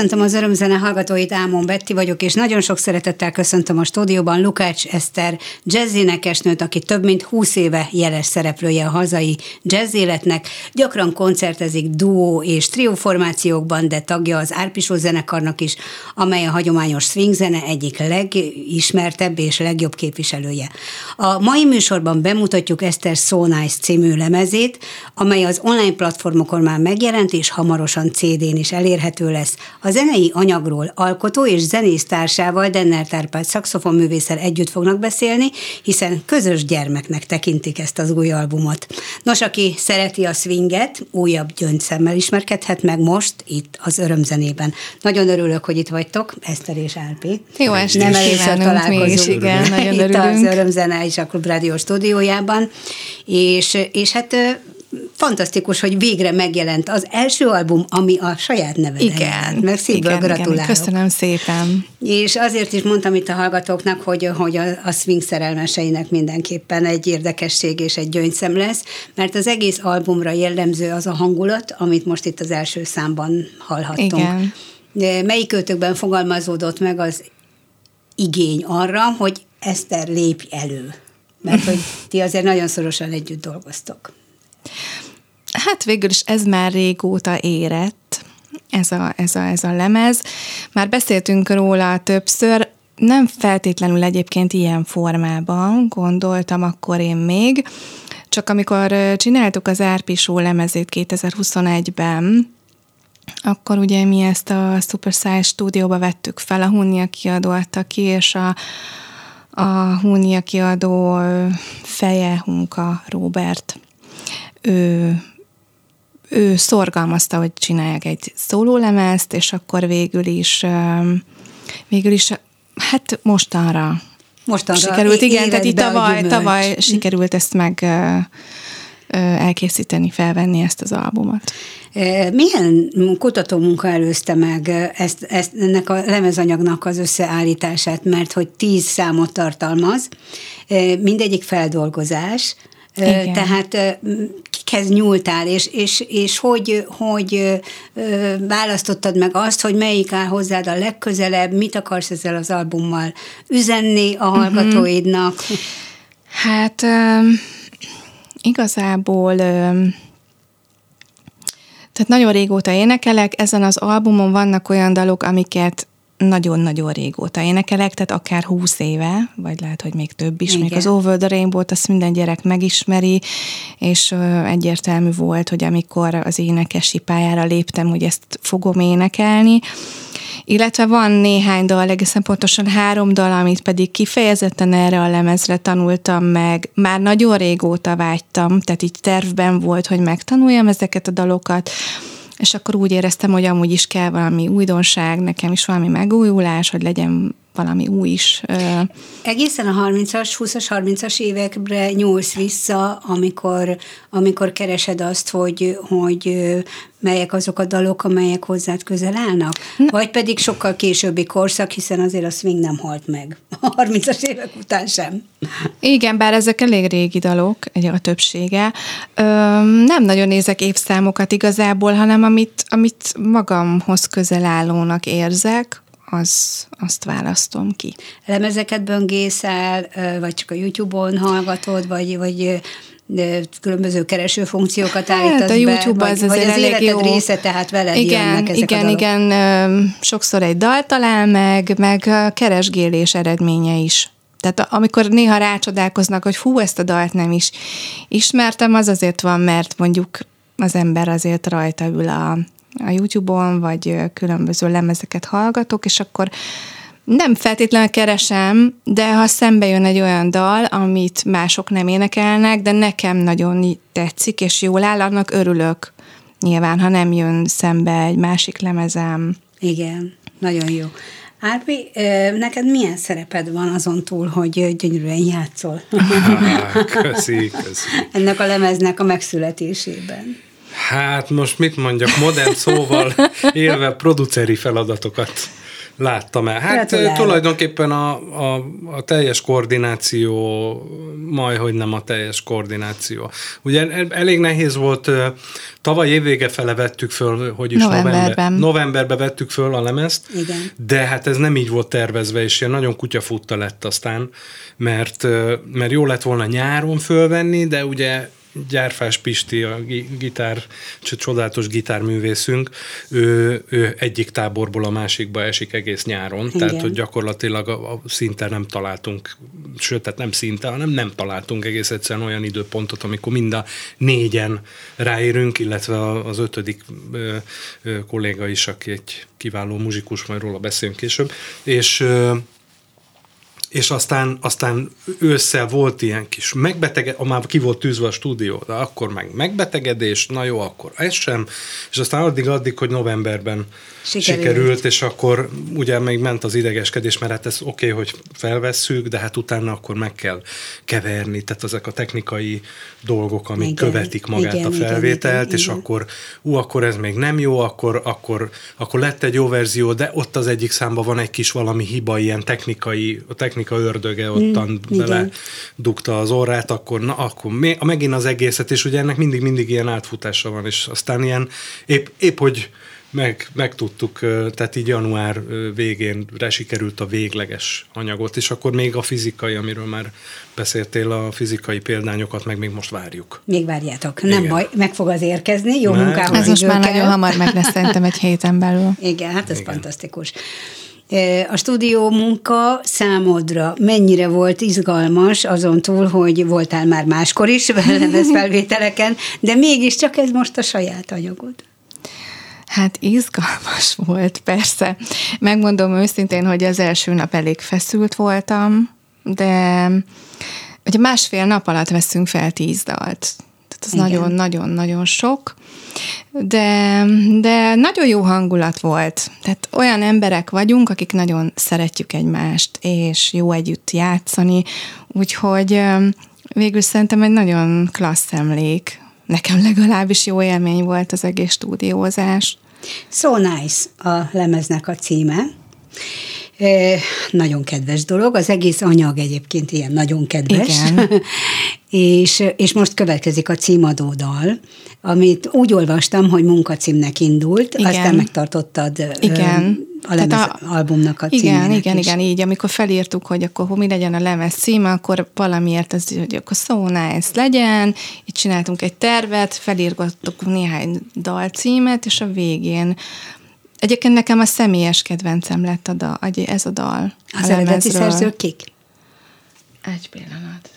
Köszöntöm az örömzene hallgatóit, Ámon Betti vagyok, és nagyon sok szeretettel köszöntöm a stúdióban Lukács Eszter jazzinekesnőt, aki több mint 20 éve jeles szereplője a hazai jazz életnek. Gyakran koncertezik duó és trió formációkban, de tagja az Árpisó zenekarnak is, amely a hagyományos swing zene egyik legismertebb és legjobb képviselője. A mai műsorban bemutatjuk Eszter So Nice című lemezét, amely az online platformokon már megjelent, és hamarosan CD-n is elérhető lesz. A zenei anyagról alkotó és zenésztársával Denner Tárpát szakszofonművészel együtt fognak beszélni, hiszen közös gyermeknek tekintik ezt az új albumot. Nos, aki szereti a swinget, újabb gyöngyszemmel ismerkedhet meg most itt az örömzenében. Nagyon örülök, hogy itt vagytok, Eszter és Álpi. Jó estét Nem először találkozunk. igen, nagyon itt örülünk. az Örömzene és a Klub Rádió stúdiójában, és, és hát fantasztikus, hogy végre megjelent az első album, ami a saját neved. Igen. Mert szívből igen, gratulálok. Igen, köszönöm szépen. És azért is mondtam itt a hallgatóknak, hogy, hogy a, a swing szerelmeseinek mindenképpen egy érdekesség és egy gyöngyszem lesz, mert az egész albumra jellemző az a hangulat, amit most itt az első számban hallhattunk. Igen. Melyik őtökben fogalmazódott meg az igény arra, hogy Eszter lépj elő? Mert hogy ti azért nagyon szorosan együtt dolgoztok. Hát végül is ez már régóta érett, ez a, ez a, ez a lemez. Már beszéltünk róla többször, nem feltétlenül egyébként ilyen formában gondoltam akkor én még, csak amikor csináltuk az Árpisó lemezét 2021-ben, akkor ugye mi ezt a Super Size stúdióba vettük fel, a Hunnia kiadó adta ki, és a, a Hunnia kiadó feje Hunka Robert ő, ő szorgalmazta, hogy csinálják egy szólólemezt, és akkor végül is, végül is, hát mostanra Mostanra sikerült, igen, tehát itt tavaly, tavaly sikerült ezt meg elkészíteni, felvenni ezt az albumot. Milyen kutatómunka előzte meg ezt, ezt, ennek a lemezanyagnak az összeállítását, mert hogy tíz számot tartalmaz, mindegyik feldolgozás, igen. Tehát kikhez nyúltál, és, és, és hogy, hogy választottad meg azt, hogy melyik áll hozzád a legközelebb, mit akarsz ezzel az albummal üzenni a mhm. hallgatóidnak? Hát um, igazából um, tehát nagyon régóta énekelek, ezen az albumon vannak olyan dalok, amiket nagyon-nagyon régóta énekelek, tehát akár húsz éve, vagy lehet, hogy még több is. Igen. Még az Over the Rainbow-t azt minden gyerek megismeri, és egyértelmű volt, hogy amikor az énekesi pályára léptem, hogy ezt fogom énekelni, illetve van néhány dal, egészen pontosan három dal, amit pedig kifejezetten erre a lemezre tanultam meg. Már nagyon régóta vágytam, tehát így tervben volt, hogy megtanuljam ezeket a dalokat, és akkor úgy éreztem, hogy amúgy is kell valami újdonság, nekem is valami megújulás, hogy legyen valami új is. Egészen a 30-as, 20-as, 30-as évekre nyúlsz vissza, amikor, amikor keresed azt, hogy, hogy melyek azok a dalok, amelyek hozzád közel állnak? Vagy pedig sokkal későbbi korszak, hiszen azért a swing nem halt meg a 30-as évek után sem. Igen, bár ezek elég régi dalok, a többsége. Nem nagyon nézek évszámokat igazából, hanem amit, amit magamhoz közel állónak érzek, az, azt választom ki. Lemezeket böngészel, vagy csak a YouTube-on hallgatod, vagy, vagy különböző kereső funkciókat hát, állítasz a YouTube be, az vagy, vagy az életed jó. része, tehát veled igen, jönnek ezek igen, a Igen, sokszor egy dal talál meg, meg a keresgélés eredménye is. Tehát amikor néha rácsodálkoznak, hogy hú, ezt a dalt nem is ismertem, az azért van, mert mondjuk az ember azért rajta ül a, a YouTube-on, vagy különböző lemezeket hallgatok, és akkor nem feltétlenül keresem, de ha szembe jön egy olyan dal, amit mások nem énekelnek, de nekem nagyon tetszik, és jól áll, annak örülök. Nyilván, ha nem jön szembe egy másik lemezem. Igen, nagyon jó. Árpi, neked milyen szereped van azon túl, hogy gyönyörűen játszol köszi, köszi. ennek a lemeznek a megszületésében? Hát most mit mondjak, modern szóval élve produceri feladatokat láttam el. Hát Gratulálok. tulajdonképpen a, a, a teljes koordináció, majd hogy nem a teljes koordináció. Ugye el- elég nehéz volt, tavaly évvége fele vettük föl, hogy is Novemberben. november, novemberben vettük föl a lemezt, Igen. de hát ez nem így volt tervezve, és ilyen nagyon kutyafutta lett aztán, mert, mert jó lett volna nyáron fölvenni, de ugye Gyárfás Pisti, a gi- gitár, csodálatos gitárművészünk, ő, ő egyik táborból a másikba esik egész nyáron, Igen. tehát hogy gyakorlatilag a, a szinte nem találtunk, sőt, tehát nem szinte, hanem nem találtunk egész egyszerűen olyan időpontot, amikor mind a négyen ráérünk, illetve az ötödik ö, ö, kolléga is, aki egy kiváló muzsikus, majd róla beszélünk később, és ö, és aztán, aztán ősszel volt ilyen kis megbetegedés, már ki volt tűzve a stúdió, de akkor meg megbetegedés, na jó, akkor ez sem, és aztán addig-addig, hogy novemberben Sikerült. sikerült, és akkor ugye még ment az idegeskedés, mert hát ez oké, okay, hogy felvesszük, de hát utána akkor meg kell keverni, tehát ezek a technikai dolgok, amik Igen, követik magát igen, a felvételt, igen, és igen. akkor, ú, akkor ez még nem jó, akkor, akkor, akkor lett egy jó verzió, de ott az egyik számban van egy kis valami hiba, ilyen technikai, a technika ördöge ottan Mm, bele igen. dugta az orrát, akkor, na, akkor még, megint az egészet, és ugye ennek mindig-mindig ilyen átfutása van, és aztán ilyen épp, épp hogy meg, megtudtuk, tehát így január végén sikerült a végleges anyagot, és akkor még a fizikai, amiről már beszéltél, a fizikai példányokat meg még most várjuk. Még várjátok. Nem Igen. baj, meg fog az érkezni, jó Meg. munkához Ez most már kell. nagyon hamar meg lesz szerintem egy héten belül. Igen, hát ez Igen. fantasztikus. A stúdió munka számodra mennyire volt izgalmas, azon túl, hogy voltál már máskor is felvételeken, de mégiscsak ez most a saját anyagod. Hát izgalmas volt, persze. Megmondom őszintén, hogy az első nap elég feszült voltam, de ugye másfél nap alatt veszünk fel tíz dalt. Tehát az Igen. nagyon-nagyon-nagyon sok, de, de nagyon jó hangulat volt. Tehát olyan emberek vagyunk, akik nagyon szeretjük egymást, és jó együtt játszani, úgyhogy végül szerintem egy nagyon klassz emlék. Nekem legalábbis jó élmény volt az egész stúdiózás. So Nice a lemeznek a címe. Nagyon kedves dolog, az egész anyag egyébként ilyen nagyon kedves. Igen. és, és most következik a címadó dal, amit úgy olvastam, hogy munkacímnek indult, Igen. aztán megtartottad Igen. a lemez Tehát albumnak a Igen, igen, is. igen, így, amikor felírtuk, hogy akkor mi legyen a lemez címe, akkor valamiért ez, hogy akkor so nice legyen, így csináltunk egy tervet, felírgattuk néhány dalcímet, és a végén Egyébként nekem a személyes kedvencem lett a dal, ez a dal. Az a eredeti szerzők kik? Egy pillanat.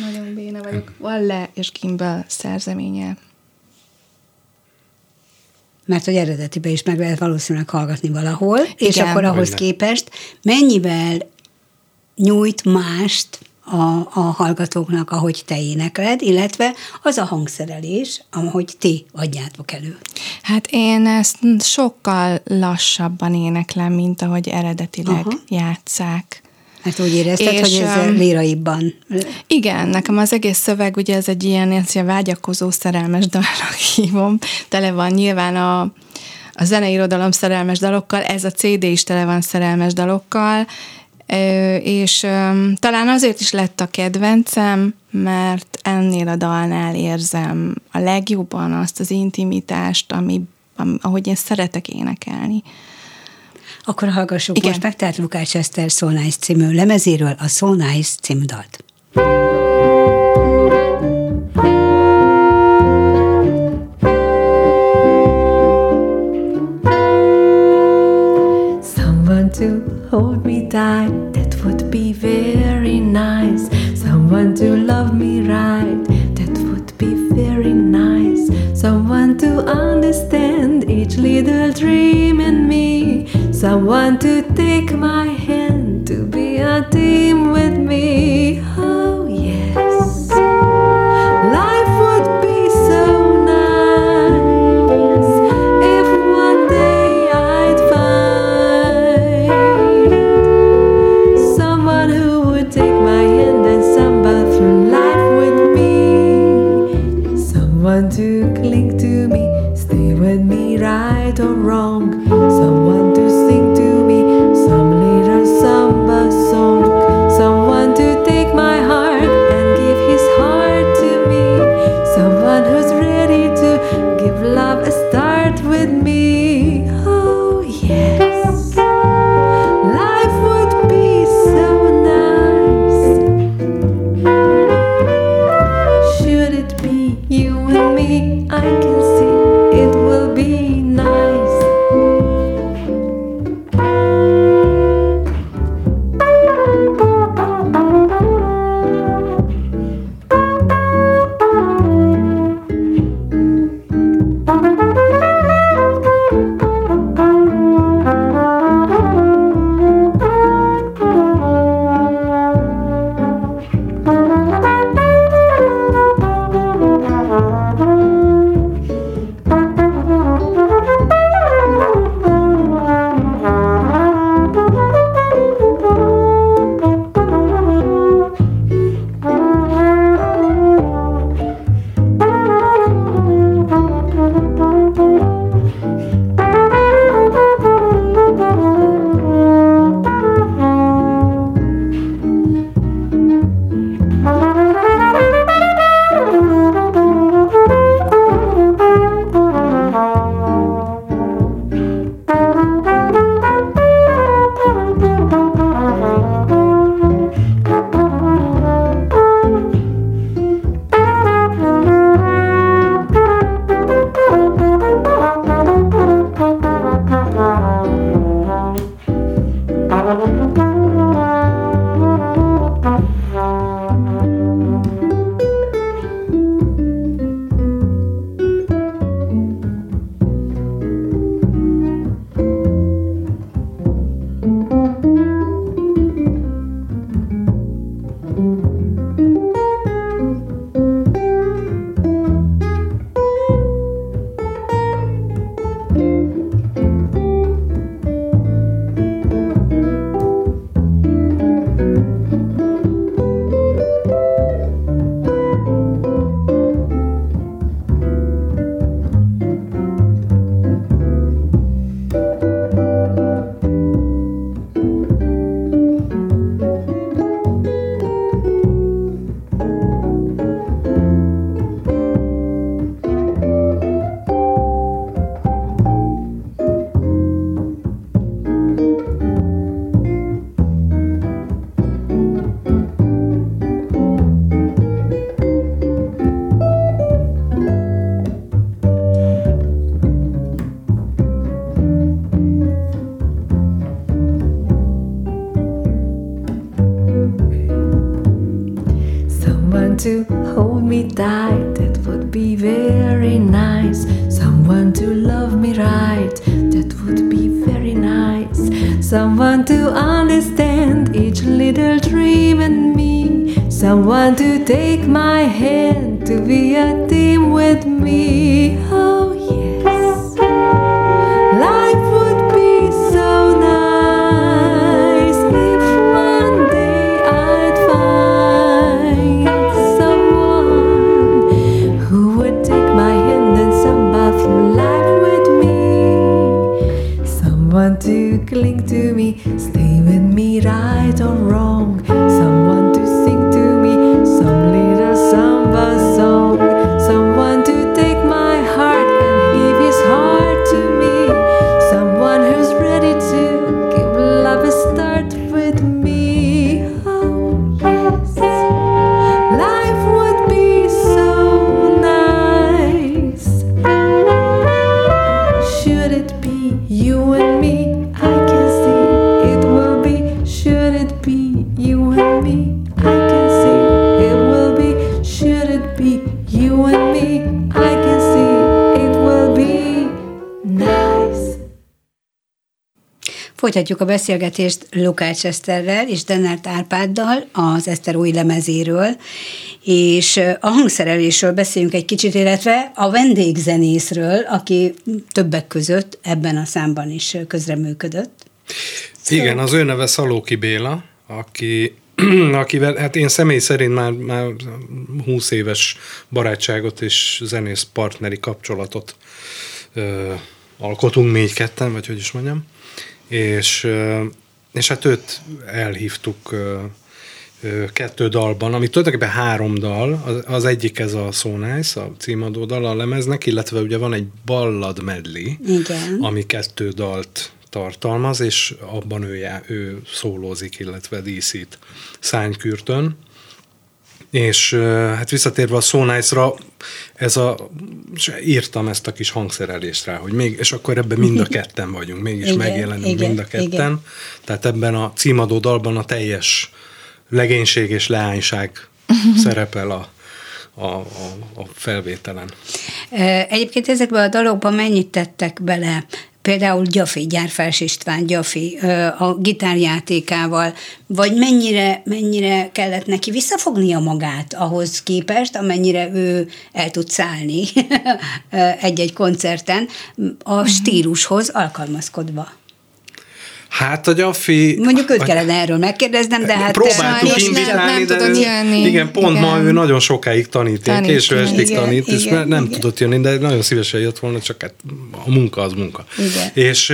Nagyon béna vagyok. Valle és Gimbal szerzeménye. Mert hogy eredetibe is meg lehet valószínűleg hallgatni valahol, és Igen. akkor ahhoz képest mennyivel nyújt mást a, a hallgatóknak, ahogy te énekled, illetve az a hangszerelés, ahogy ti adjátok elő. Hát én ezt sokkal lassabban éneklem, mint ahogy eredetileg Aha. játszák. Mert úgy érezted, És, hogy ez liraibban. Igen, nekem az egész szöveg, ugye ez egy ilyen, ez ilyen vágyakozó szerelmes dalnak hívom. Tele van nyilván a, a zeneirodalom szerelmes dalokkal, ez a CD is tele van szerelmes dalokkal, és talán azért is lett a kedvencem, mert ennél a dalnál érzem a legjobban azt az intimitást, ami, am- ahogy én szeretek énekelni. Akkor hallgassuk Igen. most meg, tehát Lukács Eszter So Nice című lemezéről a So Nice című dalt. Someone that would be very nice. Someone to love me right, that would be very nice. Someone to understand each little dream in me. Someone to take my hand, to be a team with me. Me tight, that would be very nice. Someone to love me right, that would be very nice. Someone to understand each little dream in me. Someone to take my hand, to be a team with me. Folytatjuk a beszélgetést Lukács Eszterrel és Dennert Árpáddal az Eszter új lemezéről, és a hangszerelésről beszéljünk egy kicsit, illetve a vendégzenészről, aki többek között ebben a számban is közreműködött. Igen, az ő neve Szalóki Béla, aki akivel, hát én személy szerint már, már 20 éves barátságot és zenész partneri kapcsolatot ö, alkotunk még ketten, vagy hogy is mondjam, és, és hát őt elhívtuk kettő dalban, ami tulajdonképpen három dal, az, az egyik ez a So Nice, a címadó dal a lemeznek, illetve ugye van egy ballad medley, Igen. ami kettő dalt tartalmaz, és abban ő, já, ő szólózik, illetve díszít szánykürtön. És hát visszatérve a So Nice-ra, ez a, és írtam ezt a kis hangszerelést rá, hogy még, és akkor ebben mind a ketten vagyunk, mégis Igen, megjelenünk igen, mind a ketten. igen. Tehát ebben a címadó dalban a teljes legénység és leányság szerepel a, a, a, a felvételen. Egyébként ezekben a dalokban mennyit tettek bele? Például Gyafi, Gyárfás István Gyafi a gitárjátékával, vagy mennyire, mennyire kellett neki visszafognia magát ahhoz képest, amennyire ő el tud szállni egy-egy koncerten, a stílushoz alkalmazkodva. Hát a Gyaffi... Mondjuk őt kellene erről megkérdeznem, de hát... Próbáltuk invitálni, de jönni. igen, pont ma Igen. ő nagyon sokáig tanít, Tanít, késő estig igen, tanít, és igen, nem igen. tudott jönni, de nagyon szívesen jött volna, csak hát a munka az munka. Igen. És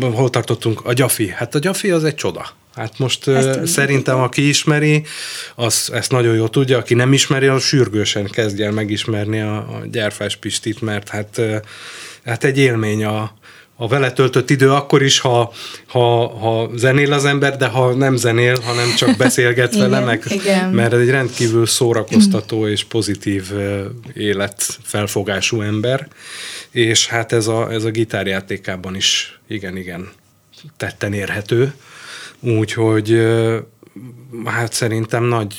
hol tartottunk? A Gyafi. Hát a Gyafi az egy csoda. Hát most Ezt szerintem, aki ismeri, az ezt nagyon jól tudja, aki nem ismeri, az sürgősen kezdje el megismerni a, a Gyárfás Pistit, mert hát, hát egy élmény a, a vele töltött idő akkor is, ha, ha, ha zenél az ember, de ha nem zenél, hanem csak beszélget vele, Igen, meg, igen. mert egy rendkívül szórakoztató és pozitív életfelfogású ember, és hát ez a, ez a gitárjátékában is igen-igen tetten érhető, úgyhogy hát szerintem nagy,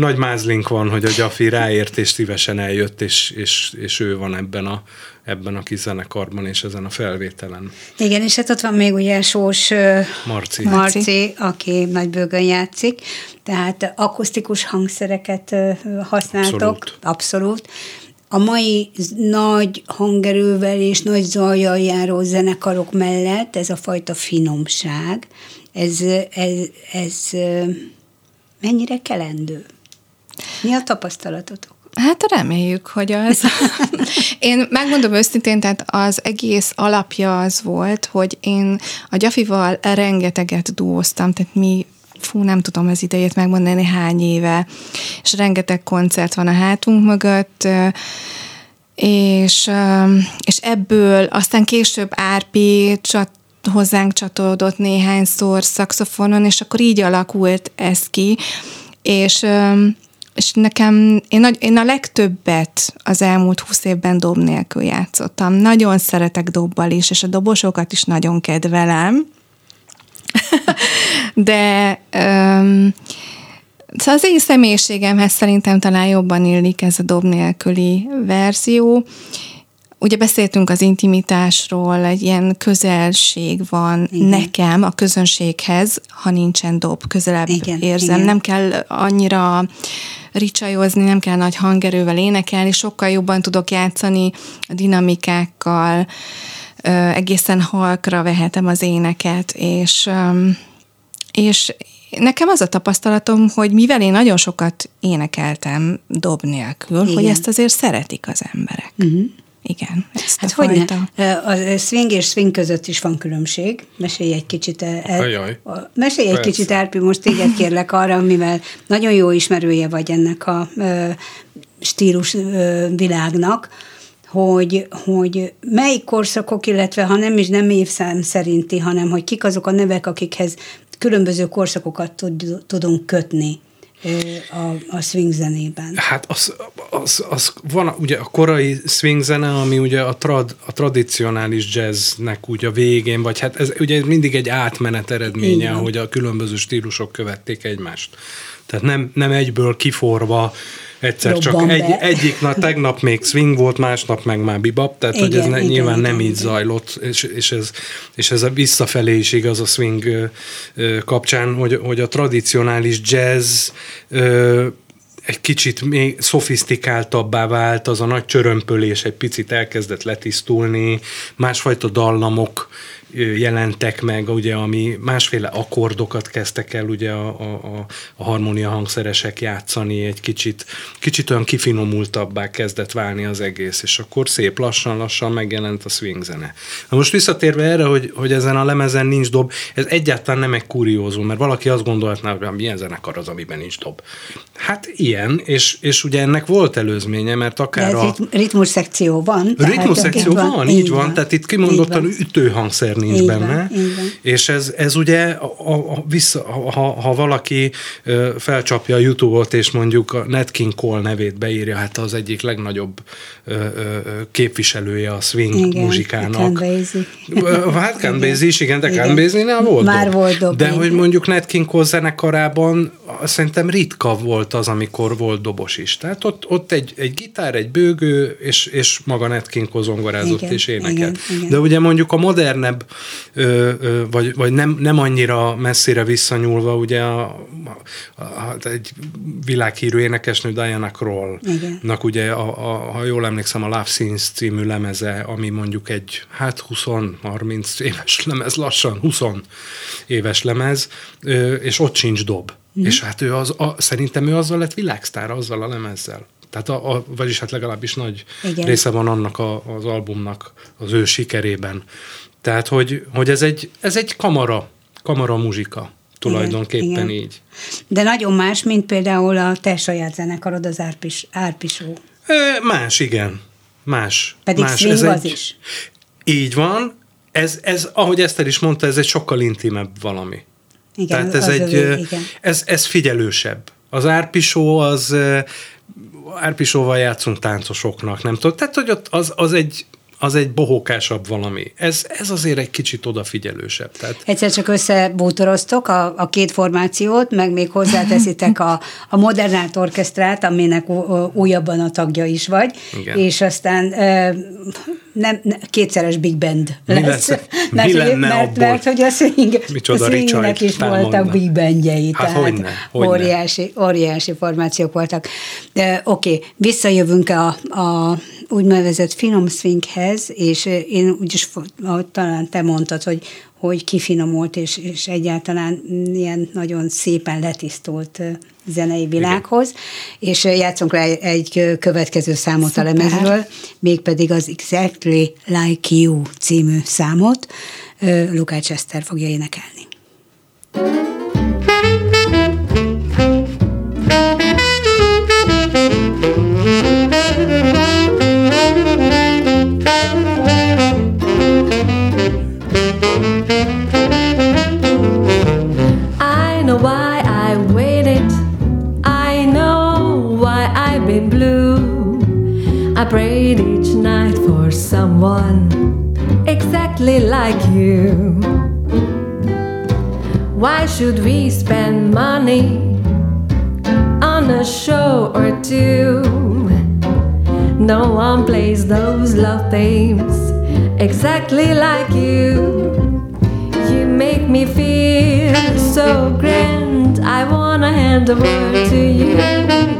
nagy mázlink van, hogy a Gyafi ráért, és szívesen eljött, és, és, és ő van ebben a, ebben a kis zenekarban, és ezen a felvételen. Igen, és hát ott van még ugye Sós Marci. Marci, aki nagybőgön játszik, tehát akusztikus hangszereket használtok, Abszolút. abszolút. A mai nagy hangerővel és nagy zajjal járó zenekarok mellett ez a fajta finomság, ez, ez, ez mennyire kelendő? Mi a tapasztalatotok? Hát reméljük, hogy az. én megmondom őszintén, tehát az egész alapja az volt, hogy én a Gyafival rengeteget duóztam, tehát mi fú, nem tudom az idejét megmondani hány éve, és rengeteg koncert van a hátunk mögött, és, és ebből aztán később Árpi csat, hozzánk csatolódott néhányszor szakszofonon, és akkor így alakult ez ki, és és nekem, én, nagy, én a legtöbbet az elmúlt húsz évben dob nélkül játszottam. Nagyon szeretek dobbal is, és a dobosokat is nagyon kedvelem. De um, szóval az én személyiségemhez szerintem talán jobban illik ez a dob nélküli verzió. Ugye beszéltünk az intimitásról, egy ilyen közelség van Igen. Nekem a közönséghez, ha nincsen dob, közelebb Igen, érzem. igen. Nem kell annyira ricsajozni, nem kell nagy hangerővel énekelni, sokkal jobban tudok játszani a dinamikákkal, egészen halkra vehetem az éneket, és, és nekem az a tapasztalatom, hogy mivel én nagyon sokat énekeltem dob nélkül, Igen. hogy ezt azért szeretik az emberek. Uh-huh. Igen, ezt Hát a hogy fajta. ne? A swing és swing között is van különbség. Mesélj egy kicsit. El, Ajaj. mesélj egy Persze. kicsit, Árpi, most téged kérlek arra, mivel nagyon jó ismerője vagy ennek a ö, stílus ö, világnak, hogy, hogy melyik korszakok, illetve ha nem is nem évszám szerinti, hanem hogy kik azok a nevek, akikhez különböző korszakokat tud, tudunk kötni a, a swing zenében. Hát az, az, az van ugye a korai swing zene, ami ugye a, trad, a tradicionális jazznek úgy a végén, vagy hát ez ugye mindig egy átmenet eredménye, Igen. hogy a különböző stílusok követték egymást. Tehát nem, nem egyből kiforva egyszer csak egy, egyik nap, tegnap még swing volt, másnap meg már bebop, tehát hogy ez Igen, ne, igen, nyilván igen, nem így igen. zajlott, és, és, ez, és ez a visszafelé is igaz a swing kapcsán, hogy, hogy a tradicionális jazz egy kicsit még szofisztikáltabbá vált, az a nagy csörömpölés egy picit elkezdett letisztulni, másfajta dallamok jelentek meg, ugye, ami másféle akkordokat kezdtek el ugye a, a, a harmónia hangszeresek játszani, egy kicsit, kicsit olyan kifinomultabbá kezdett válni az egész, és akkor szép lassan-lassan megjelent a swing zene. Na most visszatérve erre, hogy, hogy ezen a lemezen nincs dob, ez egyáltalán nem egy kuriózum, mert valaki azt gondolhatná, hogy milyen zenekar az, amiben nincs dob. Hát ilyen, és, és ugye ennek volt előzménye, mert akár a... ritmus szekció van. Ritmus szekció van, van, így van, van, tehát itt kimondottan ütőhangszer nincs így benne. Van, így van. És ez, ez ugye, a, a, vissza, ha, ha valaki felcsapja a YouTube-ot, és mondjuk a Nat King Cole nevét beírja, hát az egyik legnagyobb képviselője a swing igen, muzsikának. Hát Count Basie is, igen, de Count Basie-nál volt Már volt dob. De hogy mondjuk Nat King Cole zenekarában szerintem ritka volt az, amikor volt dobos is. Tehát ott, ott egy, egy gitár, egy bőgő, és, és maga Nat King Cole zongorázott igen, és énekelt. Igen, igen. De ugye mondjuk a modernebb ö, ö, vagy, vagy nem, nem annyira messzire visszanyúlva, ugye a, a, a, egy világhírű énekesnő Diana Kroll-nak ugye, a, a, ha jól emlékszem, a Love Scenes című lemeze, ami mondjuk egy, hát 20-30 éves lemez, lassan 20 éves lemez, ö, és ott sincs dob. Mm. És hát ő az, a, szerintem ő azzal lett világsztár, azzal a lemezzel. Tehát a, a, vagyis hát legalábbis nagy Igen. része van annak a, az albumnak az ő sikerében. Tehát, hogy, hogy ez, egy, ez egy kamara, kamara muzsika tulajdonképpen igen, igen. így. De nagyon más, mint például a te saját zenekarod, az Árpis, Árpisó. Más, igen. Más. Pedig más. ez az egy, is. Így van. Ez, ez, ahogy Eszter is mondta, ez egy sokkal intimebb valami. Igen, Tehát ez egy, övé, igen. Ez, ez figyelősebb. Az Árpisó az Árpisóval játszunk táncosoknak, nem tudom. Tehát, hogy ott az, az egy az egy bohókásabb valami. Ez, ez azért egy kicsit odafigyelősebb. Tehát... Egyszer csak összebútoroztok a, a két formációt, meg még hozzáteszitek a, a Modernát Orkesztrát, aminek újabban a tagja is vagy, Igen. és aztán nem, nem, kétszeres big band lesz. Mi lesz? mert, Mi lenne mert, abból? mert, hogy a, swing, a swingnek is voltak big bandjei, hát tehát hogyne, hogyne. Óriási, óriási formációk voltak. Oké, okay, visszajövünk a, a úgynevezett finom swinghez, és én úgyis talán te mondtad, hogy, hogy kifinomult, és, és egyáltalán ilyen nagyon szépen letisztult zenei világhoz, Igen. és játszunk rá egy következő számot Szuper. a lemezről, mégpedig az Exactly Like You című számot Lukács Eszter fogja énekelni. Prayed each night for someone exactly like you. Why should we spend money on a show or two? No one plays those love themes exactly like you. You make me feel so grand. I wanna hand over to you. You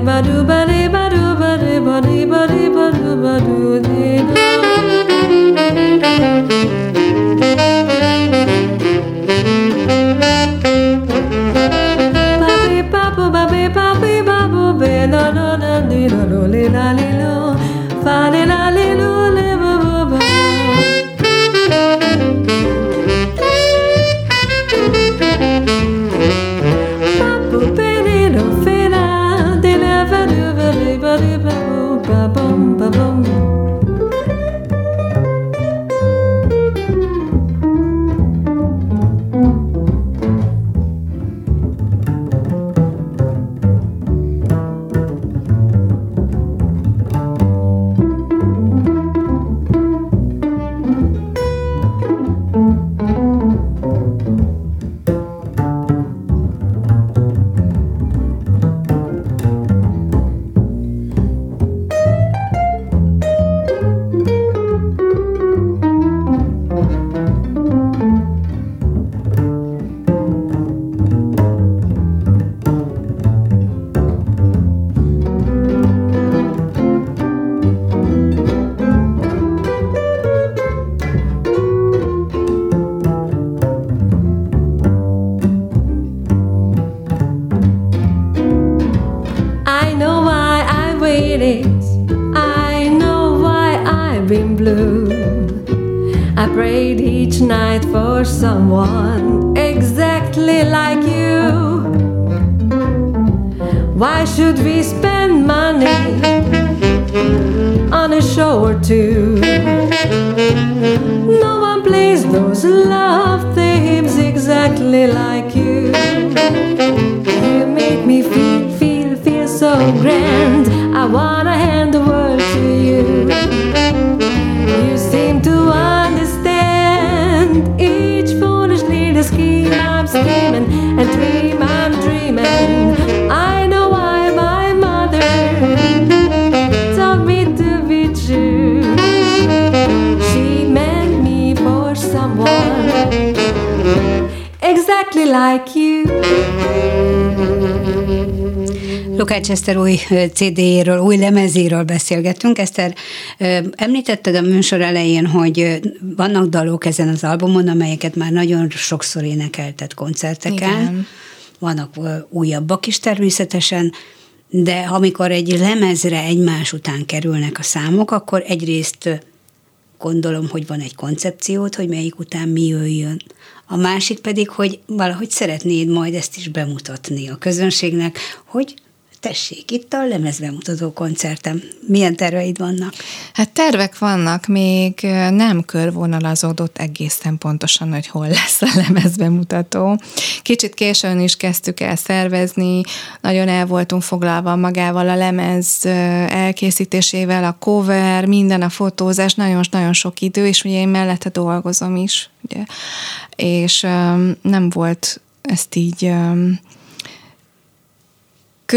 ba de ba do ba de ba do ba de új CD-ről, új lemezéről beszélgettünk. Eszter, említetted a műsor elején, hogy vannak dalok ezen az albumon, amelyeket már nagyon sokszor énekelted koncerteken. Igen. Vannak újabbak is természetesen, de amikor egy lemezre egymás után kerülnek a számok, akkor egyrészt gondolom, hogy van egy koncepciót, hogy melyik után mi jöjjön. A másik pedig, hogy valahogy szeretnéd majd ezt is bemutatni a közönségnek, hogy tessék, itt a lemezbemutató koncertem. Milyen terveid vannak? Hát tervek vannak, még nem körvonalazódott egészen pontosan, hogy hol lesz a lemezbemutató. Kicsit későn is kezdtük el szervezni, nagyon el voltunk foglalva magával a lemez elkészítésével, a cover, minden a fotózás, nagyon-nagyon sok idő, és ugye én mellette dolgozom is, ugye. és um, nem volt ezt így um,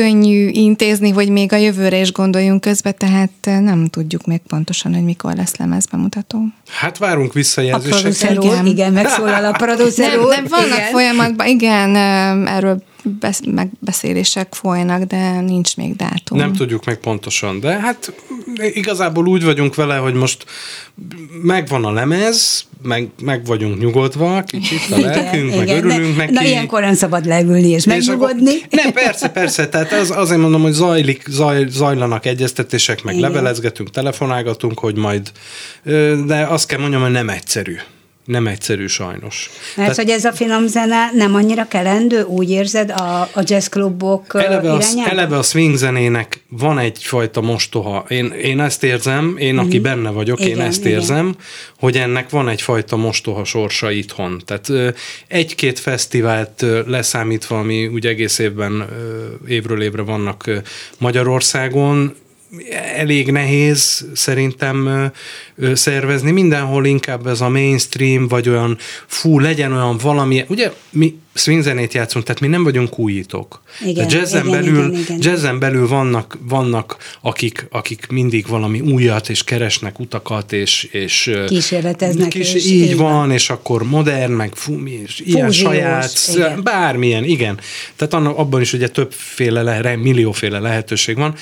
könnyű intézni, hogy még a jövőre is gondoljunk közbe, tehát nem tudjuk még pontosan, hogy mikor lesz lemezbemutató. Hát várunk A visszajelzéseket. úr, Igen. igen, megszólal a producer Nem, úr. nem vannak igen. folyamatban, igen, em, erről besz, megbeszélések folynak, de nincs még dátum. Nem tudjuk meg pontosan, de hát igazából úgy vagyunk vele, hogy most megvan a lemez, meg, meg vagyunk nyugodva, kicsit a lelkünk, meg örülünk ne, neki. Na, ilyenkor nem szabad leülni és, És megnyugodni. akkor- Nem, persze, persze. Tehát az, azért mondom, hogy zajlik, zaj, zajlanak egyeztetések, meg Igen. levelezgetünk, telefonálgatunk, hogy majd, de azt kell mondjam, hogy nem egyszerű. Nem egyszerű sajnos. Mert hogy ez a finom zene nem annyira kelendő, úgy érzed a, a jazzklubok eleve a, irányába? eleve a swing zenének van egyfajta mostoha. Én, én ezt érzem, én, aki benne vagyok, én. Igen, ezt igen. érzem, hogy ennek van egyfajta mostoha sorsa itthon. Tehát egy-két fesztivált leszámítva, ami úgy egész évben évről évre vannak Magyarországon, elég nehéz szerintem szervezni. Mindenhol inkább ez a mainstream, vagy olyan fú, legyen olyan valami, ugye mi swing zenét játszunk, tehát mi nem vagyunk újítók. Igen, De jazzen, igen, belül, igen, igen. jazzen belül vannak, vannak akik, akik mindig valami újat, és keresnek utakat, és, és Kísérleteznek, Kis, és így így van, van. és akkor modern, meg fumi, és ilyen Fúziós, saját, igen. bármilyen, igen. Tehát annak, abban is ugye többféle, le, millióféle lehetőség van,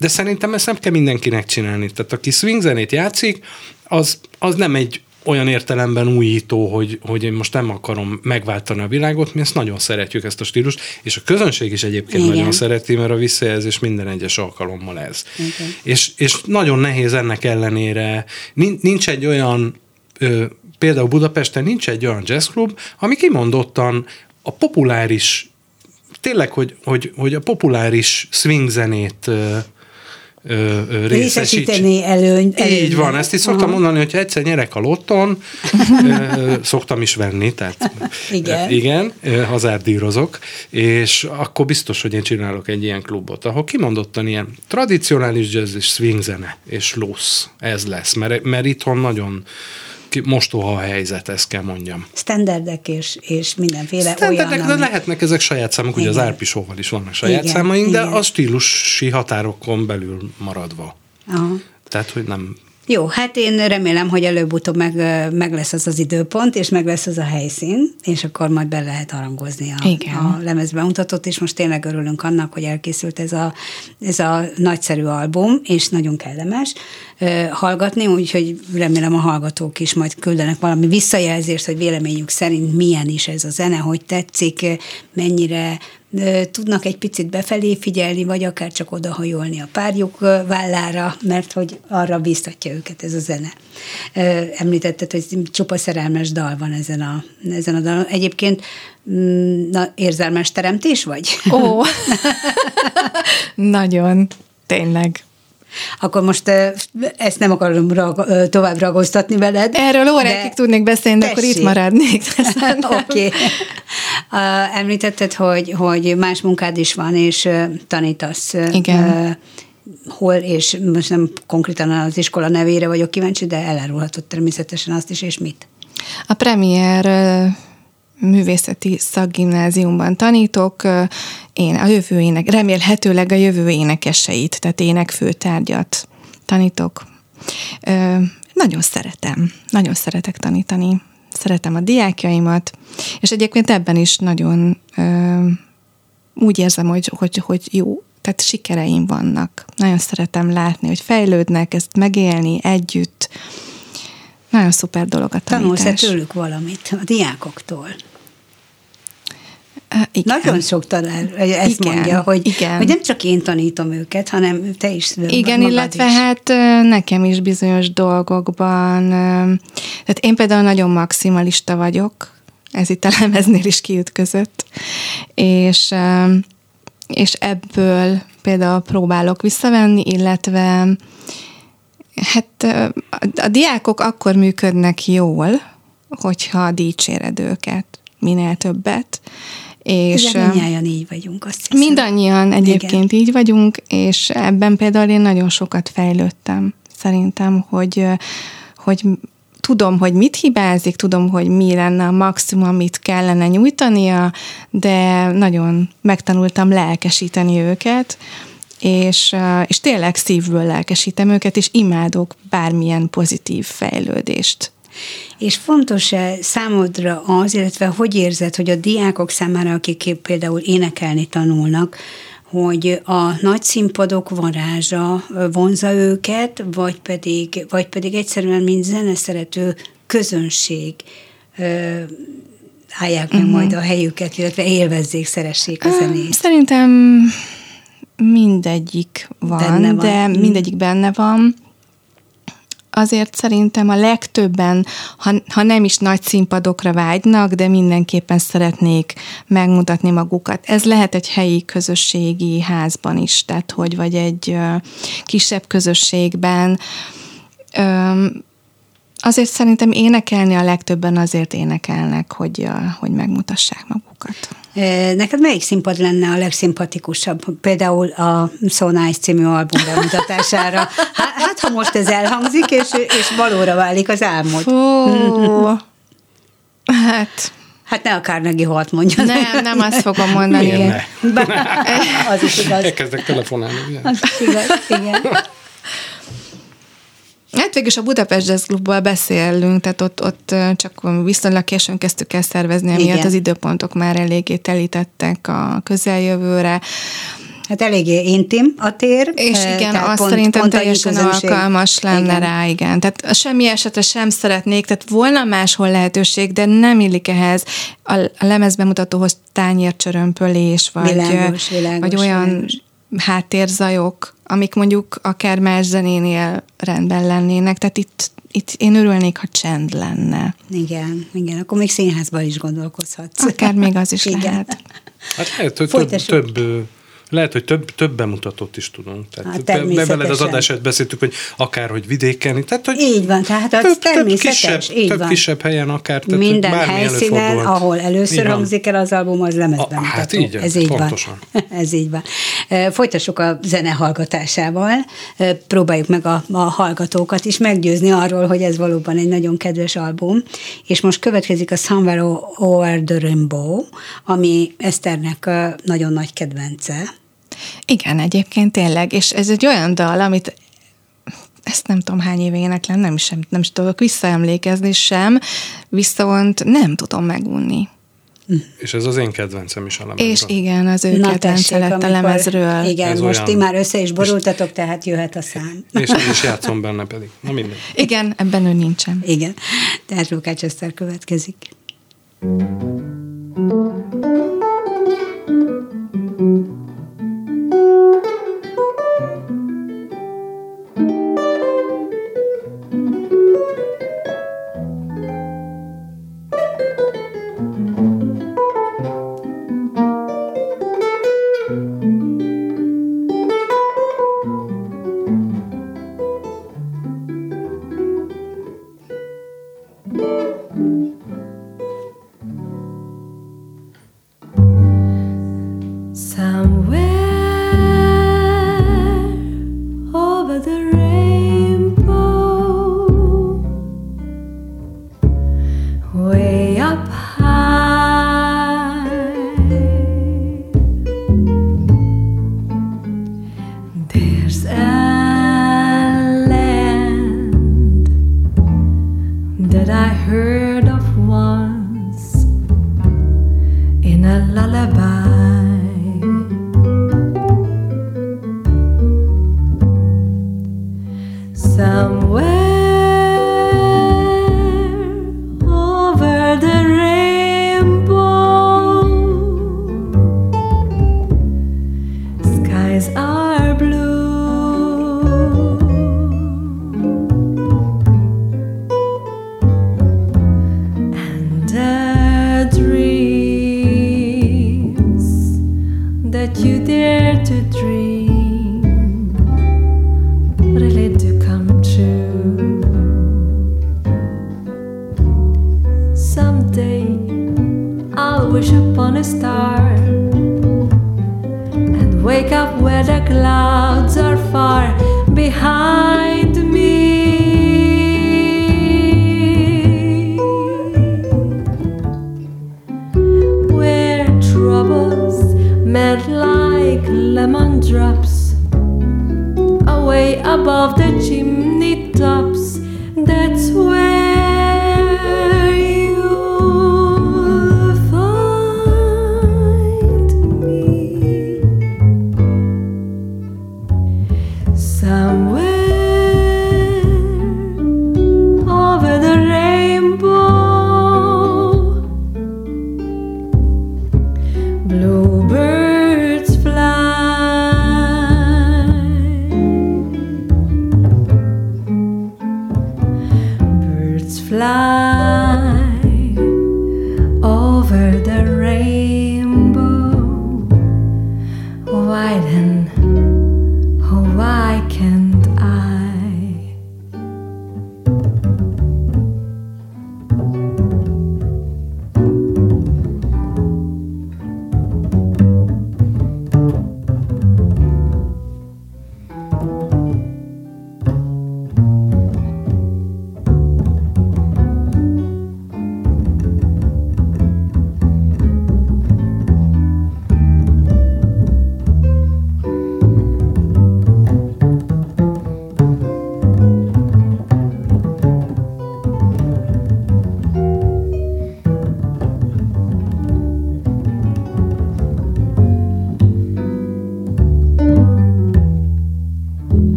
de szerintem ezt nem kell mindenkinek csinálni. Tehát aki swing zenét játszik, az, az nem egy olyan értelemben újító, hogy, hogy én most nem akarom megváltani a világot, mi ezt nagyon szeretjük, ezt a stílust, és a közönség is egyébként Igen. nagyon szereti, mert a visszajelzés minden egyes alkalommal ez. És, és nagyon nehéz ennek ellenére, Nin- nincs egy olyan, például Budapesten nincs egy olyan jazzklub, ami kimondottan a populáris, tényleg, hogy, hogy, hogy a populáris swing zenét ö, Részesíteni előny. Így van, ezt is szoktam mondani, hogy egyszer nyerek a lotton, szoktam is venni, tehát Igen. igen, hazárdírozok, és akkor biztos, hogy én csinálok egy ilyen klubot, ahol kimondottan ilyen tradicionális jazz és swing zene és slusz, ez lesz, mert, mert itthon nagyon mostoha a helyzet, ezt kell mondjam. Standardek és, és mindenféle Standardek, olyan, de ami- lehetnek ezek saját számok, ugye az Igen. árpisóval is vannak saját Igen, számaink, de igen. a stílusi határokon belül maradva. Aha. Tehát, hogy nem Jó, hát én remélem, hogy előbb-utóbb meg, meg lesz az az időpont, és meg lesz az a helyszín, és akkor majd be lehet harangozni a, Igen. a lemezbemutatót, és most tényleg örülünk annak, hogy elkészült ez a, ez a nagyszerű album, és nagyon kellemes hallgatni, úgyhogy remélem a hallgatók is majd küldenek valami visszajelzést, hogy véleményük szerint milyen is ez a zene, hogy tetszik, mennyire tudnak egy picit befelé figyelni, vagy akár csak odahajolni a párjuk vállára, mert hogy arra biztatja őket ez a zene. Említetted, hogy csupa szerelmes dal van ezen a, ezen a dalon. Egyébként mm, na, érzelmes teremtés vagy? Ó, nagyon, tényleg. Akkor most ezt nem akarom rag, tovább ragoztatni veled. Erről órákig tudnék beszélni, de akkor itt Tessék. maradnék. Oké. Okay. Említetted, hogy, hogy más munkád is van, és tanítasz. Igen. Hol, és most nem konkrétan az iskola nevére vagyok kíváncsi, de elárulhatod természetesen azt is, és mit. A Premier művészeti szakgimnáziumban tanítok, én a jövő ének, remélhetőleg a jövő énekeseit, tehát énekfőtárgyat tanítok. Nagyon szeretem, nagyon szeretek tanítani, szeretem a diákjaimat, és egyébként ebben is nagyon úgy érzem, hogy, hogy, hogy jó, tehát sikereim vannak. Nagyon szeretem látni, hogy fejlődnek, ezt megélni együtt. Nagyon szuper dolog a Tanulsz-e tanítás. tőlük valamit a diákoktól? Igen. Nagyon sok tanár ezt Igen, mondja, hogy, igen. hogy nem csak én tanítom őket, hanem te is. Igen, illetve is. hát nekem is bizonyos dolgokban, tehát én például nagyon maximalista vagyok, ez itt a lemeznél is kiütközött, és, és ebből például próbálok visszavenni, illetve hát a diákok akkor működnek jól, hogyha dicséred őket minél többet, és Igen, így vagyunk, azt hiszem. Mindannyian egyébként így vagyunk, és ebben például én nagyon sokat fejlődtem. Szerintem, hogy, hogy tudom, hogy mit hibázik, tudom, hogy mi lenne a maximum, amit kellene nyújtania, de nagyon megtanultam lelkesíteni őket, és, és tényleg szívből lelkesítem őket, és imádok bármilyen pozitív fejlődést. És fontos-e számodra az, illetve hogy érzed, hogy a diákok számára, akik például énekelni tanulnak, hogy a nagy színpadok varázsa vonza őket, vagy pedig, vagy pedig egyszerűen, mint zeneszerető közönség állják meg uh-huh. majd a helyüket, illetve élvezzék, szeressék a zenét. Szerintem mindegyik van, Benne van. de mindegyik benne van. Azért szerintem a legtöbben, ha, ha nem is nagy színpadokra vágynak, de mindenképpen szeretnék megmutatni magukat. Ez lehet egy helyi közösségi házban is, tehát hogy vagy egy kisebb közösségben. Öm, azért szerintem énekelni a legtöbben azért énekelnek, hogy, hogy megmutassák magukat. Neked melyik színpad lenne a legszimpatikusabb? Például a So Nice című album bemutatására. Hát, hát ha most ez elhangzik, és, és valóra válik az álmod. Fú, hát Hát ne a Carnegie Hall-t mondja. nem, nem azt fogom mondani. Miért ne? Az is igaz. Elkezdek telefonálni. ugye? Az is igaz, igen. Hát végülis a Budapest Jazz Clubból beszélünk, tehát ott, ott csak viszonylag későn kezdtük el szervezni, emiatt Igen. az időpontok már eléggé telítettek a közeljövőre. Hát eléggé intim a tér. És igen, azt szerintem annyi teljesen közönség. alkalmas lenne Igen. rá, igen. Tehát semmi esetre sem szeretnék, tehát volna máshol lehetőség, de nem illik ehhez a, a lemezbemutatóhoz tányércsörömpölés, vagy, Világos, világos, vagy olyan világos. Háttérzajok, amik mondjuk akár más zenénél rendben lennének. Tehát itt, itt én örülnék, ha csend lenne. Igen, igen, akkor még színházban is gondolkozhatsz. Akár még az is Igen. lehet. Hát lehet, hogy több, több Lehet, hogy több, több bemutatót is tudunk. Tehát Hát, be- veled az természetesen. adását beszéltük, hogy akárhogy vidéken, tehát hogy Így van, tehát az több, több természetes, kisebb, így több van. kisebb helyen akár. Tehát Minden helyszínen, ahol először Így hangzik el az album, az lemezben A- hát így, Ez így pontosan. van. Ez így van. Folytassuk a zene hallgatásával. Próbáljuk meg a, a hallgatókat is meggyőzni arról, hogy ez valóban egy nagyon kedves album. És most következik a Somewhere Over the Rainbow, ami Eszternek nagyon nagy kedvence. Igen, egyébként tényleg, és ez egy olyan dal, amit ezt nem tudom hány éve éneklem, nem sem, nem is tudok visszaemlékezni sem, viszont nem tudom megunni. És ez az én kedvencem is a lemezről. És igen, az ő Na kedvence tessék, lett a lemezről. Igen, Ez most olyan- ti már össze is borultatok, tehát jöhet a szám. És én is játszom benne pedig. Na minden. Igen, ebben ő nincsen. Igen, tehát Lukács Eszter következik. Somewhere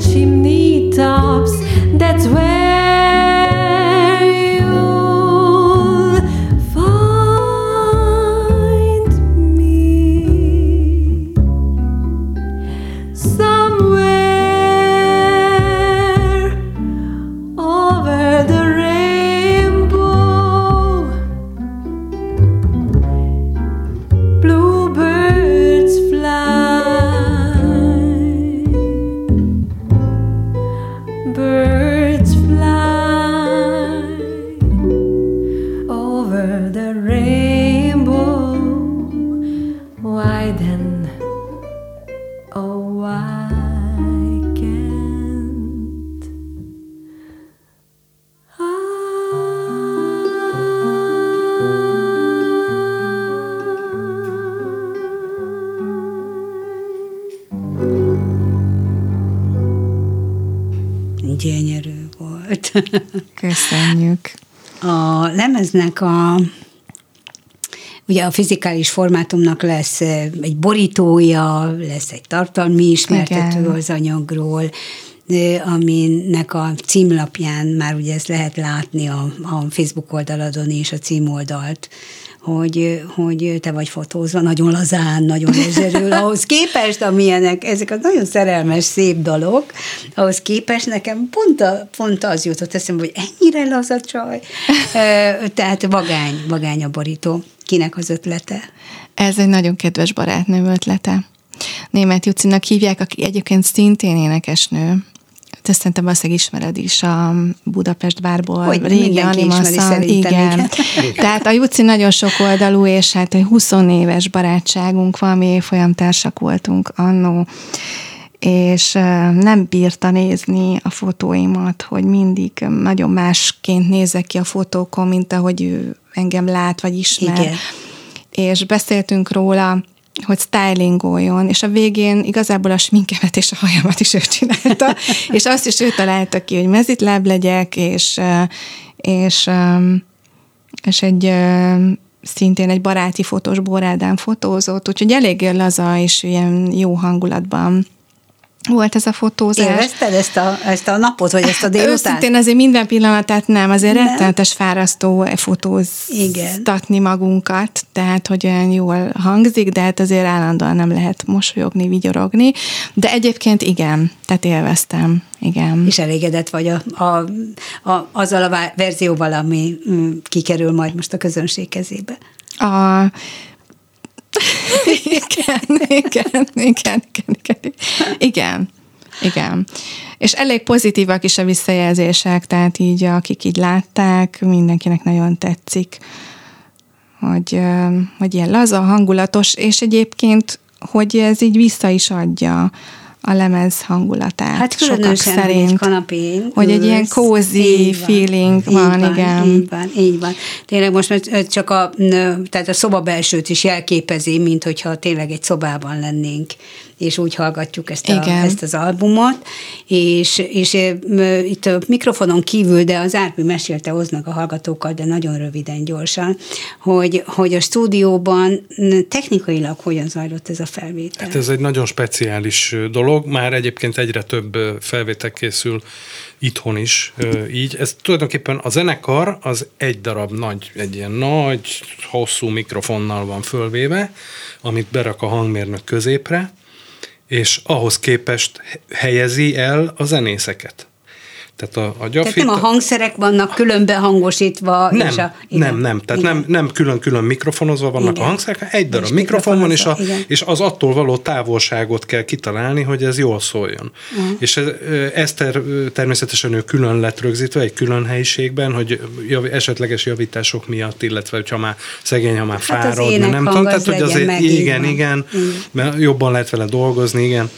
she Lemeznek a Ugye a fizikális formátumnak lesz egy borítója, lesz egy tartalmi ismertető Igen. az anyagról, aminek a címlapján már ugye ezt lehet látni a, a Facebook oldaladon és a címoldalt, hogy, hogy te vagy fotózva, nagyon lazán, nagyon lezserül, ahhoz képest, amilyenek, ezek a nagyon szerelmes, szép dalok, ahhoz képest nekem pont, a, pont az jutott eszembe, hogy ennyire laza csaj. Tehát vagány, vagány a borító. Kinek az ötlete? Ez egy nagyon kedves barátnőm ötlete. Német Jucinak hívják, aki egyébként szintén énekesnő. Te szerintem valószínűleg ismered is a Budapest bárból. Hogy régi animaszal. igen. igen. Tehát a Juci nagyon sok oldalú, és hát egy 20 éves barátságunk van, mi évfolyamtársak voltunk annó és nem bírta nézni a fotóimat, hogy mindig nagyon másként nézek ki a fotókon, mint ahogy ő engem lát, vagy ismer. Igen. És beszéltünk róla, hogy stylingoljon, és a végén igazából a sminkemet és a hajamat is ő csinálta, és azt is ő találta ki, hogy mezitláb legyek, és, és, és egy szintén egy baráti fotós Borádán fotózott, úgyhogy eléggé laza és ilyen jó hangulatban volt ez a fotózás. Élvezted ezt a, ezt a napot, vagy ezt a délután? Őszintén azért minden pillanatát nem, azért Nem? rettenetes fárasztó fotóztatni Igen. magunkat, tehát hogy olyan jól hangzik, de hát azért állandóan nem lehet mosolyogni, vigyorogni, de egyébként igen, tehát élveztem, igen. És elégedett vagy a, a, a, azzal a verzióval, ami mm, kikerül majd most a közönség kezébe. A... igen, igen, igen, igen, igen, igen, igen. És elég pozitívak is a visszajelzések, tehát így akik így látták, mindenkinek nagyon tetszik, hogy, hogy ilyen laza, hangulatos, és egyébként, hogy ez így vissza is adja a lemez hangulatát. Hát sokak különösen, egy szerint. kanapén Hogy egy ilyen ülsz. cozy Így van, feeling így van, igen. Így van, így van. Tényleg most már csak a, tehát a szoba belsőt is jelképezi, mint hogyha tényleg egy szobában lennénk, és úgy hallgatjuk ezt, a, Igen. ezt az albumot, és, és itt a mikrofonon kívül, de az Árpi mesélte hoznak a hallgatókkal, de nagyon röviden, gyorsan, hogy, hogy a stúdióban technikailag hogyan zajlott ez a felvétel. Hát ez egy nagyon speciális ö, dolog, már egyébként egyre több felvétel készül itthon is így. Ez tulajdonképpen a zenekar az egy darab nagy, egy ilyen nagy, hosszú mikrofonnal van fölvéve, amit berak a hangmérnök középre, és ahhoz képest helyezi el a zenészeket. Tehát a, a Tehát gyafit, nem a hangszerek vannak külön behangosítva, nem, és a... nem, nem, tehát igen. nem, nem külön-külön mikrofonozva vannak Igen. a hangszerek, egy darab És mikrofon van, és, a, igen. és az attól való távolságot kell kitalálni, hogy ez jól szóljon. Uh-huh. És ez, ez ter, természetesen ő külön lett rögzítve, egy külön helyiségben, hogy jav, esetleges javítások miatt, illetve hogyha már szegény, ha már Hát fárad, mert nem tudom, tehát hogy azért meg, igen, igen, Igen. mert jobban lehet vele dolgozni, igen.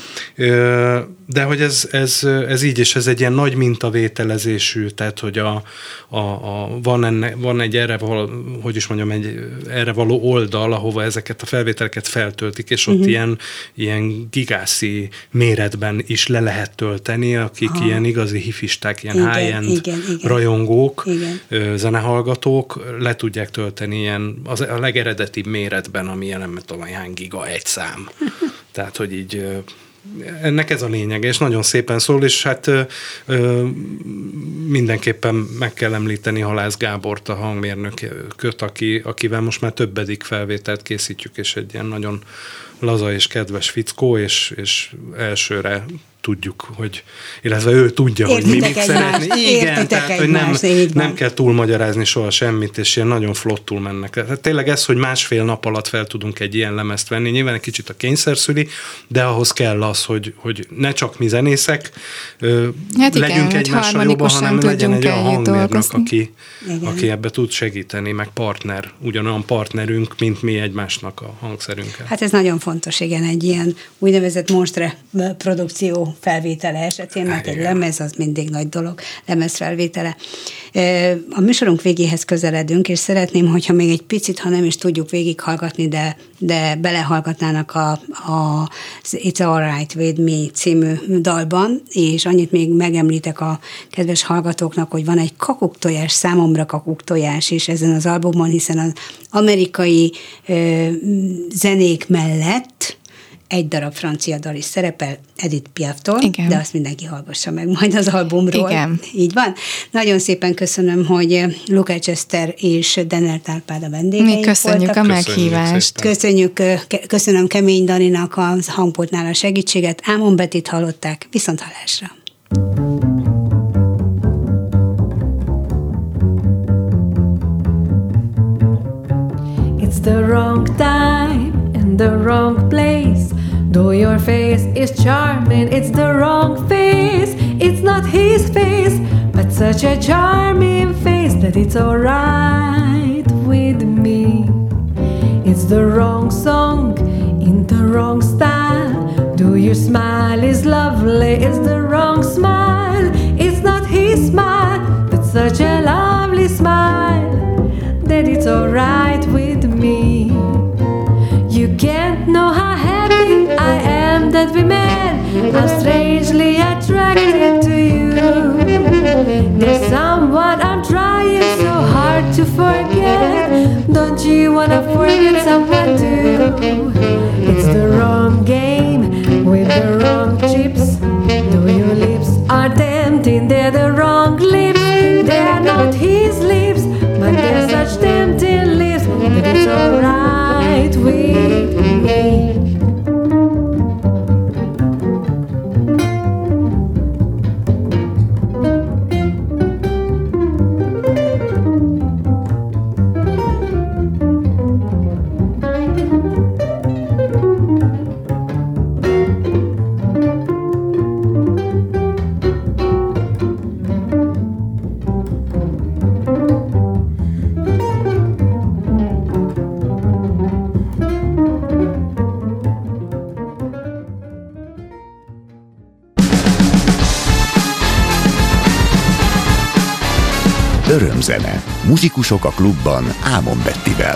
De hogy ez, ez, ez így, és ez egy ilyen nagy mintavételezésű, tehát hogy a, a, a, van, enne, van egy erre való, hogy is mondjam, egy erre való oldal, ahova ezeket a felvételeket feltöltik, és ott uh-huh. ilyen, ilyen gigászi méretben is le lehet tölteni, akik Aha. ilyen igazi hifisták, ilyen igen, high-end igen, igen. rajongók, igen. zenehallgatók le tudják tölteni ilyen az, a legeredetibb méretben, ami jelen, nem tudom, hány giga egy szám. Tehát, hogy így ennek ez a lényeg, és nagyon szépen szól, és hát ö, ö, mindenképpen meg kell említeni Halász Gábort, a hangmérnököt, aki, akivel most már többedik felvételt készítjük, és egy ilyen nagyon laza és kedves fickó, és, és elsőre tudjuk, hogy, illetve ő tudja, Értitek hogy mi mit szeretné. Igen, tehát, hogy nem, nem kell túlmagyarázni soha semmit, és ilyen nagyon flottul mennek. Tehát tényleg ez, hogy másfél nap alatt fel tudunk egy ilyen lemezt venni, nyilván egy kicsit a kényszer szüli, de ahhoz kell az, hogy, hogy ne csak mi zenészek hát legyünk igen, egymással jobban, hanem legyen egy olyan hangmérnök, aki, aki ebbe tud segíteni, meg partner, ugyanolyan partnerünk, mint mi egymásnak a hangszerünkkel. Hát ez nagyon fontos, igen, egy ilyen úgynevezett monstre produkció felvétele esetén, mert egy lemez az mindig nagy dolog, lemez felvétele. A műsorunk végéhez közeledünk, és szeretném, hogyha még egy picit, ha nem is tudjuk végighallgatni, de, de belehallgatnának a, a It's Alright With Me című dalban, és annyit még megemlítek a kedves hallgatóknak, hogy van egy kakuktojás, számomra kakuktojás is ezen az albumon, hiszen az amerikai ö, zenék mellett egy darab francia dal is szerepel, Edith Piaftól, Igen. de azt mindenki hallgassa meg majd az albumról. Igen. Így van. Nagyon szépen köszönöm, hogy Lukács Eszter és Denner Tálpád a vendégei Mi köszönjük voltak. a meghívást. Köszönjük, köszönöm Kemény Daninak a hangpultnál a segítséget. Ámon Betit hallották. Viszont hallásra. It's the wrong time and the wrong place Though your face is charming, it's the wrong face. It's not his face, but such a charming face that it's alright with me. It's the wrong song in the wrong style. Do your smile is lovely, it's the wrong smile. It's not his smile, but such a lovely smile that it's alright that we met. I'm strangely attracted to you. There's someone I'm trying so hard to forget. Don't you wanna forget someone too? It's the wrong game with the wrong chips. Though your lips are tempting, they're the wrong lips. They're not his lips, but they're such tempting lips that it's alright with me. Muzsikusok a klubban Ámon Bettivel.